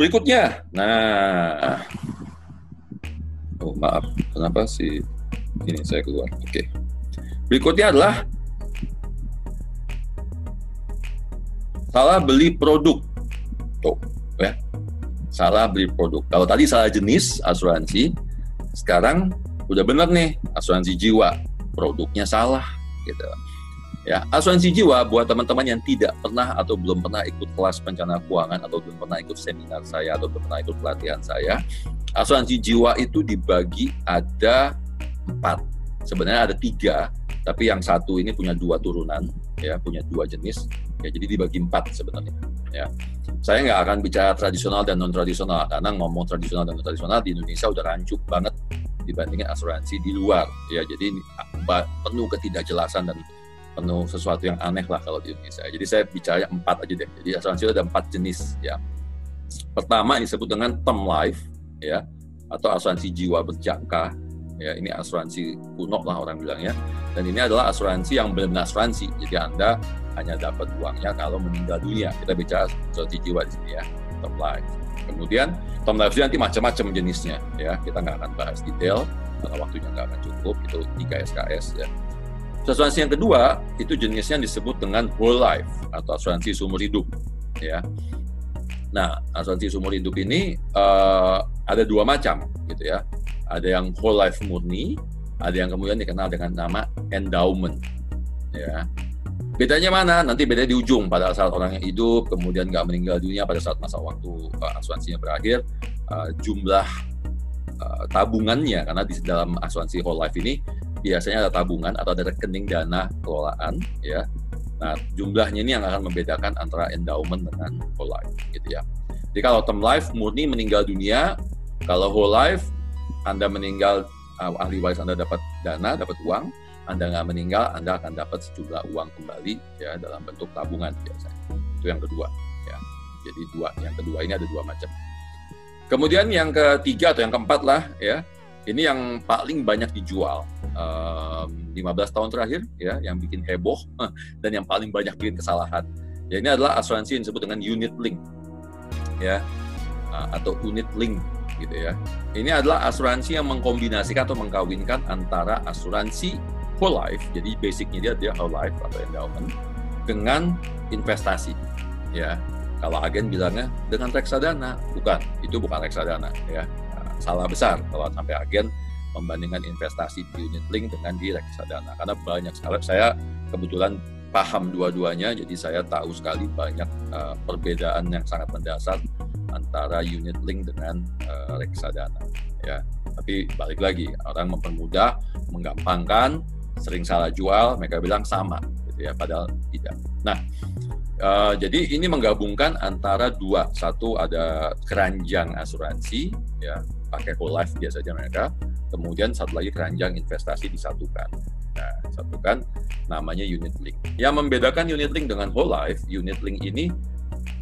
Berikutnya, nah, oh maaf, kenapa sih ini saya keluar? Oke, berikutnya adalah salah beli produk. Tuh, ya, salah beli produk. Kalau tadi salah jenis asuransi, sekarang udah benar nih asuransi jiwa, produknya salah, gitu. Ya, asuransi jiwa buat teman-teman yang tidak pernah atau belum pernah ikut kelas perencana keuangan atau belum pernah ikut seminar saya atau belum pernah ikut pelatihan saya, asuransi jiwa itu dibagi ada empat. Sebenarnya ada tiga, tapi yang satu ini punya dua turunan, ya punya dua jenis. Ya, jadi dibagi empat sebenarnya. Ya, saya nggak akan bicara tradisional dan non tradisional karena ngomong tradisional dan non tradisional di Indonesia udah rancuk banget dibandingin asuransi di luar. Ya, jadi penuh ketidakjelasan dan penuh sesuatu yang aneh lah kalau di Indonesia. Jadi saya bicara empat aja deh. Jadi asuransi itu ada empat jenis ya. Pertama disebut dengan term life ya atau asuransi jiwa berjangka. Ya ini asuransi kuno lah orang bilangnya dan ini adalah asuransi yang benar-benar asuransi. Jadi anda hanya dapat uangnya kalau meninggal dunia. Kita bicara asuransi jiwa di sini ya term life. Kemudian term life itu nanti macam-macam jenisnya ya. Kita nggak akan bahas detail karena waktunya nggak akan cukup. Itu tiga SKS ya Asuransi yang kedua itu jenisnya disebut dengan whole life atau asuransi seumur hidup, ya. Nah, asuransi seumur hidup ini uh, ada dua macam, gitu ya. Ada yang whole life murni, ada yang kemudian dikenal dengan nama endowment, ya. Bedanya mana? Nanti beda di ujung pada saat orang yang hidup, kemudian nggak meninggal dunia pada saat masa waktu uh, asuransinya berakhir, uh, jumlah uh, tabungannya karena di dalam asuransi whole life ini biasanya ada tabungan atau ada rekening dana kelolaan ya. Nah, jumlahnya ini yang akan membedakan antara endowment dengan whole life gitu ya. Jadi kalau term life murni meninggal dunia, kalau whole life Anda meninggal uh, ahli waris Anda dapat dana, dapat uang, Anda nggak meninggal, Anda akan dapat sejumlah uang kembali ya dalam bentuk tabungan biasanya. Itu yang kedua ya. Jadi dua, yang kedua ini ada dua macam. Kemudian yang ketiga atau yang keempat lah ya, ini yang paling banyak dijual um, 15 tahun terakhir ya yang bikin heboh dan yang paling banyak bikin kesalahan. Ya ini adalah asuransi yang disebut dengan unit link ya atau unit link gitu ya. Ini adalah asuransi yang mengkombinasikan atau mengkawinkan antara asuransi whole life, jadi basicnya dia dia whole life atau endowment dengan investasi ya. Kalau agen bilangnya dengan reksadana, bukan, itu bukan reksadana ya. Salah besar kalau sampai agen membandingkan investasi di unit link dengan di reksadana. Karena banyak sekali saya kebetulan paham dua-duanya jadi saya tahu sekali banyak uh, perbedaan yang sangat mendasar antara unit link dengan uh, reksadana. Ya tapi balik lagi orang mempermudah menggampangkan sering salah jual mereka bilang sama gitu ya padahal tidak. Nah uh, jadi ini menggabungkan antara dua satu ada keranjang asuransi ya pakai whole life biasanya mereka kemudian satu lagi keranjang investasi disatukan. Nah, satukan namanya unit link. Yang membedakan unit link dengan whole life, unit link ini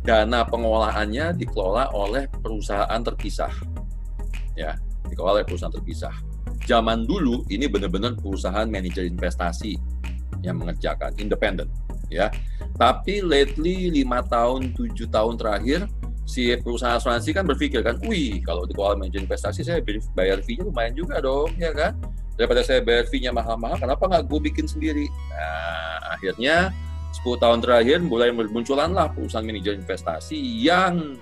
dana pengolahannya dikelola oleh perusahaan terpisah. Ya, dikelola oleh perusahaan terpisah. Zaman dulu ini benar-benar perusahaan manajer investasi yang mengerjakan independen, ya. Tapi lately lima tahun, tujuh tahun terakhir si perusahaan asuransi kan berpikir kan, wih kalau di keuangan manajer investasi saya bayar fee-nya lumayan juga dong, ya kan? Daripada saya bayar fee-nya mahal-mahal, kenapa nggak gue bikin sendiri? Nah, akhirnya 10 tahun terakhir mulai munculanlah perusahaan manajer investasi yang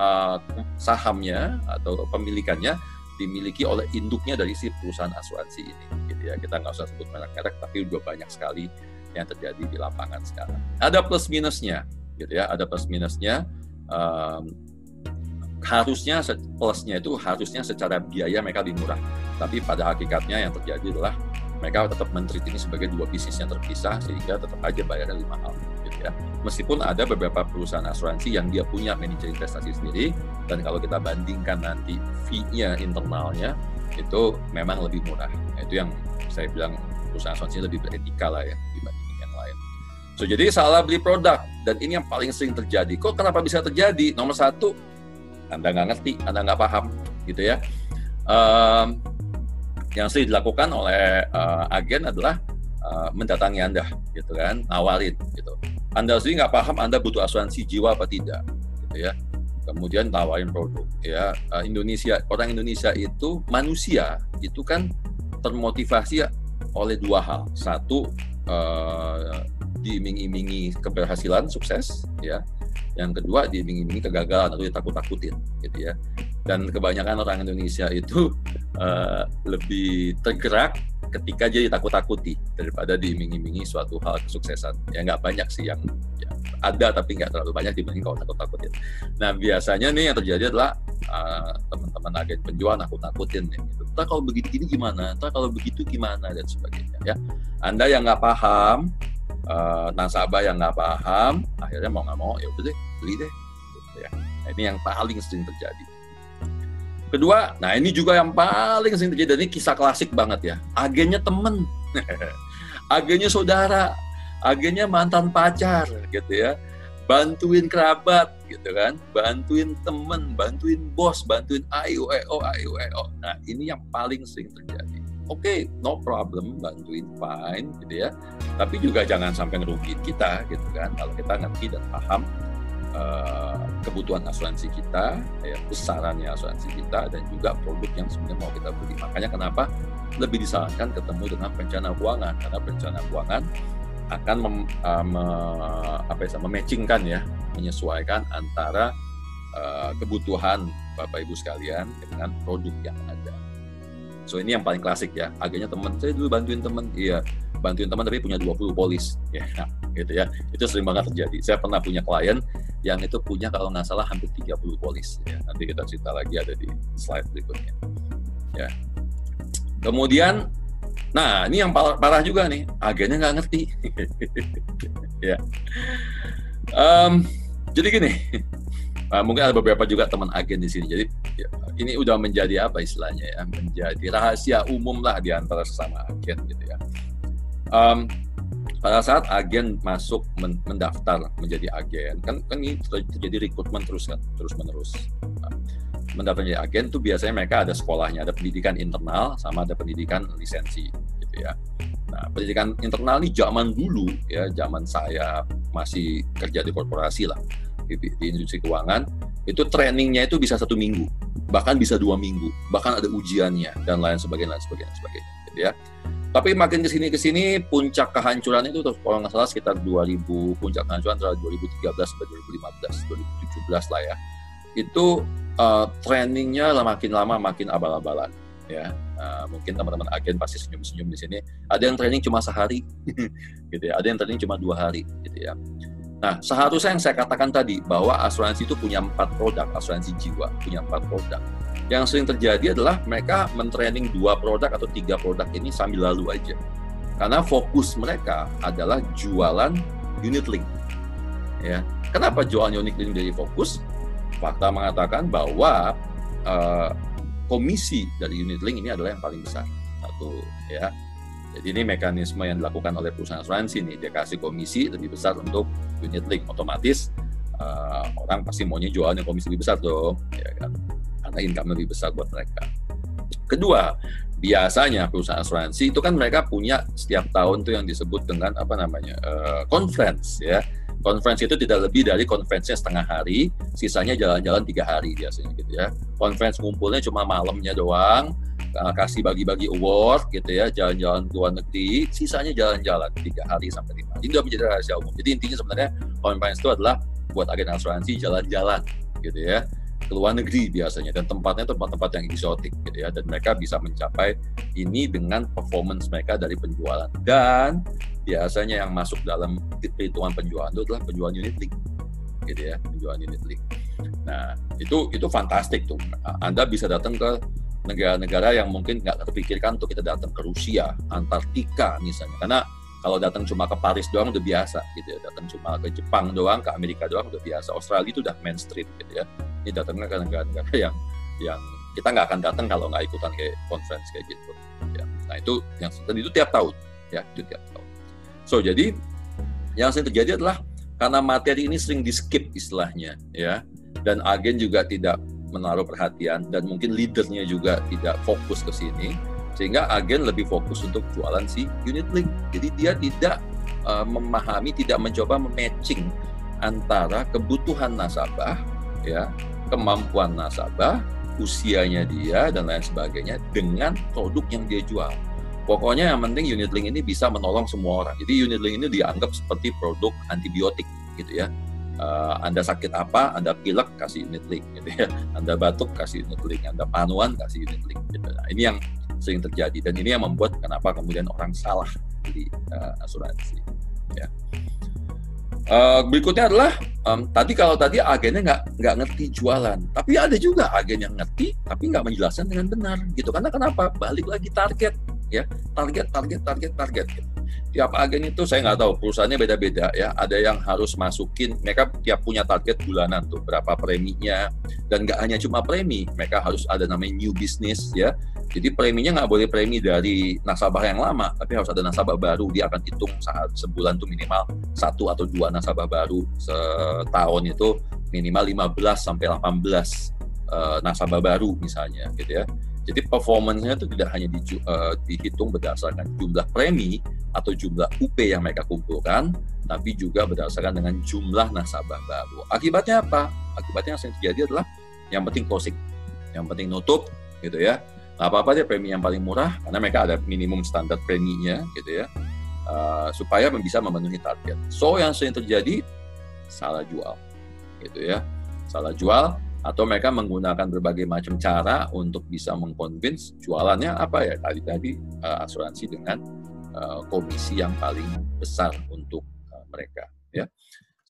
uh, sahamnya atau pemilikannya dimiliki oleh induknya dari si perusahaan asuransi ini. Gitu ya, kita nggak usah sebut merek-merek, tapi udah banyak sekali yang terjadi di lapangan sekarang. Ada plus minusnya, gitu ya, ada plus minusnya um, harusnya plusnya itu harusnya secara biaya mereka lebih murah. Tapi pada hakikatnya yang terjadi adalah mereka tetap menteri ini sebagai dua bisnis yang terpisah sehingga tetap aja bayarnya lebih mahal. Gitu ya. Meskipun ada beberapa perusahaan asuransi yang dia punya manajer investasi sendiri dan kalau kita bandingkan nanti fee-nya internalnya itu memang lebih murah. Itu yang saya bilang perusahaan asuransi lebih beretika lah ya. So jadi salah beli produk dan ini yang paling sering terjadi. Kok kenapa bisa terjadi? Nomor satu, Anda nggak ngerti, Anda nggak paham, gitu ya. Um, yang sering dilakukan oleh uh, agen adalah uh, mendatangi Anda, gitu kan, nawarin, gitu. Anda sendiri nggak paham Anda butuh asuransi jiwa apa tidak, gitu ya. kemudian tawarin produk ya uh, Indonesia orang Indonesia itu manusia itu kan termotivasi oleh dua hal satu uh, diiming-imingi keberhasilan sukses ya. Yang kedua diiming-imingi kegagalan atau ditakut-takutin gitu ya. Dan kebanyakan orang Indonesia itu uh, lebih tergerak ketika jadi takut-takuti daripada diiming-imingi suatu hal kesuksesan. Ya nggak banyak sih yang ya, ada tapi nggak terlalu banyak dibanding kalau takut-takutin. Nah biasanya nih yang terjadi adalah uh, teman-teman agen penjual nakut-nakutin nih gitu. Entah kalau begitu gini gimana, entah kalau begitu gimana? Dan sebagainya ya. Anda yang nggak paham uh, nasabah yang nggak paham akhirnya mau nggak mau ya udah deh beli deh gitu ya. Nah, ini yang paling sering terjadi. Kedua nah ini juga yang paling sering terjadi dan ini kisah klasik banget ya. Agennya temen. Agennya saudara. Agennya mantan pacar gitu ya. Bantuin kerabat gitu kan. Bantuin temen bantuin bos bantuin ayo ayo ayo ayo nah ini yang paling sering terjadi oke okay, no problem bantuin fine gitu ya. Tapi juga jangan sampai ngerugiin kita gitu kan. Kalau kita ngerti dan paham uh, kebutuhan asuransi kita ya besarannya asuransi kita dan juga produk yang sebenarnya mau kita beli. Makanya kenapa lebih disarankan ketemu dengan perencana keuangan? Karena perencana keuangan akan mem, uh, me, apa ya mematchingkan ya menyesuaikan antara uh, kebutuhan Bapak Ibu sekalian dengan produk yang ada. So ini yang paling klasik ya. Akhirnya teman saya dulu bantuin teman, iya bantuin teman tapi punya 20 polis ya gitu ya. Itu sering banget terjadi. Saya pernah punya klien yang itu punya kalau nggak salah hampir 30 polis ya. Nanti kita cerita lagi ada di slide berikutnya. Ya. Kemudian nah ini yang parah, parah juga nih, agennya nggak ngerti. ya. Um, jadi gini, Uh, mungkin ada beberapa juga teman agen di sini. Jadi ya, ini udah menjadi apa istilahnya ya, menjadi rahasia umum lah di antara sesama agen gitu ya. Um, pada saat agen masuk men mendaftar menjadi agen, kan kan ini terjadi rekrutmen terus kan, terus menerus. Nah, mendaftar menjadi agen tuh biasanya mereka ada sekolahnya, ada pendidikan internal sama ada pendidikan lisensi gitu ya. Nah, pendidikan internal ini zaman dulu ya, zaman saya masih kerja di korporasi lah di, di industri keuangan itu trainingnya itu bisa satu minggu bahkan bisa dua minggu bahkan ada ujiannya dan lain sebagainya lain sebagainya sebagainya gitu ya. Tapi makin ke sini ke sini puncak kehancuran itu kalau nggak salah sekitar 2000 puncak kehancuran antara 2013 sampai 2015 2017 lah ya. Itu uh, trainingnya makin lama makin abal-abalan ya. Uh, mungkin teman-teman agen pasti senyum-senyum di sini. Ada yang training cuma sehari gitu ya. Ada yang training cuma dua hari gitu ya Nah, seharusnya yang saya katakan tadi bahwa asuransi itu punya empat produk, asuransi jiwa punya empat produk. Yang sering terjadi adalah mereka mentraining dua produk atau tiga produk ini sambil lalu aja. Karena fokus mereka adalah jualan unit link. Ya, kenapa jualan unit link jadi fokus? Fakta mengatakan bahwa uh, komisi dari unit link ini adalah yang paling besar. Satu, ya jadi ini mekanisme yang dilakukan oleh perusahaan asuransi nih, dia kasih komisi lebih besar untuk unit link, otomatis uh, orang pasti maunya jualnya komisi lebih besar dong, ya kan? Karena income lebih besar buat mereka. Kedua, biasanya perusahaan asuransi itu kan mereka punya setiap tahun tuh yang disebut dengan apa namanya uh, conference ya. Conference itu tidak lebih dari konferensinya setengah hari, sisanya jalan-jalan tiga hari biasanya gitu ya. Conference ngumpulnya cuma malamnya doang, uh, kasih bagi-bagi award gitu ya jalan-jalan ke luar negeri. Sisanya jalan-jalan tiga hari sampai lima ini sudah menjadi rahasia umum. Jadi intinya sebenarnya conference itu adalah buat agen asuransi jalan-jalan gitu ya ke luar negeri biasanya. Dan tempatnya tempat-tempat yang eksotik gitu ya. Dan mereka bisa mencapai ini dengan performance mereka dari penjualan. Dan biasanya yang masuk dalam perhitungan penjualan itu adalah penjualan unit link gitu ya penjualan unit link. Nah itu itu fantastik tuh. Anda bisa datang ke negara-negara yang mungkin nggak terpikirkan untuk kita datang ke Rusia, Antartika misalnya. Karena kalau datang cuma ke Paris doang udah biasa gitu ya, datang cuma ke Jepang doang, ke Amerika doang udah biasa. Australia itu udah mainstream gitu ya. Ini datangnya ke negara-negara yang yang kita nggak akan datang kalau nggak ikutan kayak conference kayak gitu. Ya. Nah itu yang dan itu tiap tahun ya itu tiap tahun. So jadi yang sering terjadi adalah karena materi ini sering di skip istilahnya ya dan agen juga tidak menaruh perhatian dan mungkin leadernya juga tidak fokus ke sini sehingga agen lebih fokus untuk jualan si unit link. Jadi dia tidak uh, memahami, tidak mencoba mematching antara kebutuhan nasabah ya kemampuan nasabah, usianya dia dan lain sebagainya dengan produk yang dia jual. Pokoknya yang penting unit link ini bisa menolong semua orang. Jadi unit link ini dianggap seperti produk antibiotik gitu ya. Uh, anda sakit apa, Anda pilek kasih unit link gitu ya. Anda batuk kasih unit link, Anda panuan kasih unit link gitu. Nah, ini yang sering terjadi dan ini yang membuat kenapa kemudian orang salah di uh, asuransi ya. Uh, berikutnya adalah um, tadi kalau tadi agennya nggak nggak ngerti jualan, tapi ada juga agen yang ngerti tapi nggak menjelaskan dengan benar gitu. Karena kenapa? Balik lagi target ya, target, target, target, target. Gitu. Tiap agen itu saya nggak tahu perusahaannya beda-beda ya. Ada yang harus masukin, mereka tiap punya target bulanan tuh berapa preminya dan nggak hanya cuma premi, mereka harus ada namanya new business ya jadi preminya nggak boleh premi dari nasabah yang lama, tapi harus ada nasabah baru. Dia akan hitung saat sebulan tuh minimal satu atau dua nasabah baru. Setahun itu minimal 15 sampai 18 uh, eh, nasabah baru misalnya, gitu ya. Jadi performance-nya itu tidak hanya di, uh, dihitung berdasarkan jumlah premi atau jumlah UP yang mereka kumpulkan, tapi juga berdasarkan dengan jumlah nasabah baru. Akibatnya apa? Akibatnya yang terjadi adalah yang penting closing, yang penting nutup, gitu ya nggak apa-apa deh premi yang paling murah karena mereka ada minimum standar preminya gitu ya uh, supaya bisa memenuhi target. So yang sering terjadi salah jual gitu ya salah jual atau mereka menggunakan berbagai macam cara untuk bisa mengconvince jualannya apa ya tadi tadi uh, asuransi dengan komisi yang paling besar untuk uh, mereka ya